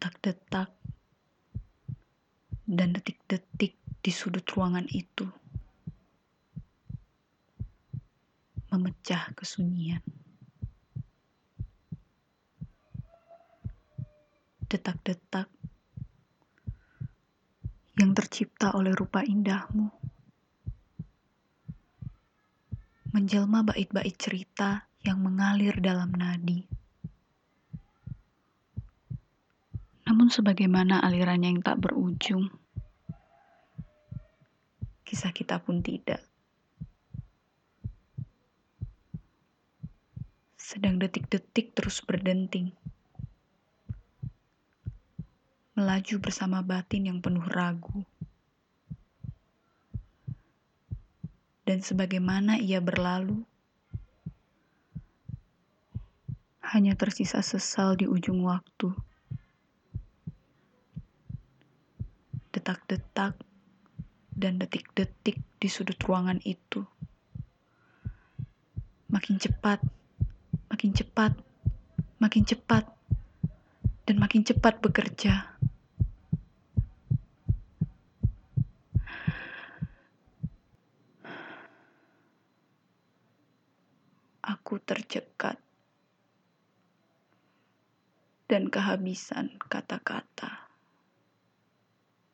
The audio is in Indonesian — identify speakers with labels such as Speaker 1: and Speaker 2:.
Speaker 1: detak-detak dan detik-detik di sudut ruangan itu memecah kesunyian. Detak-detak yang tercipta oleh rupa indahmu menjelma bait-bait cerita yang mengalir dalam nadi. Namun sebagaimana alirannya yang tak berujung, kisah kita pun tidak. Sedang detik-detik terus berdenting. Melaju bersama batin yang penuh ragu. Dan sebagaimana ia berlalu, hanya tersisa sesal di ujung waktu. Detak-detak dan detik-detik di sudut ruangan itu. Makin cepat, makin cepat, makin cepat, dan makin cepat bekerja. Aku tercekat dan kehabisan kata-kata.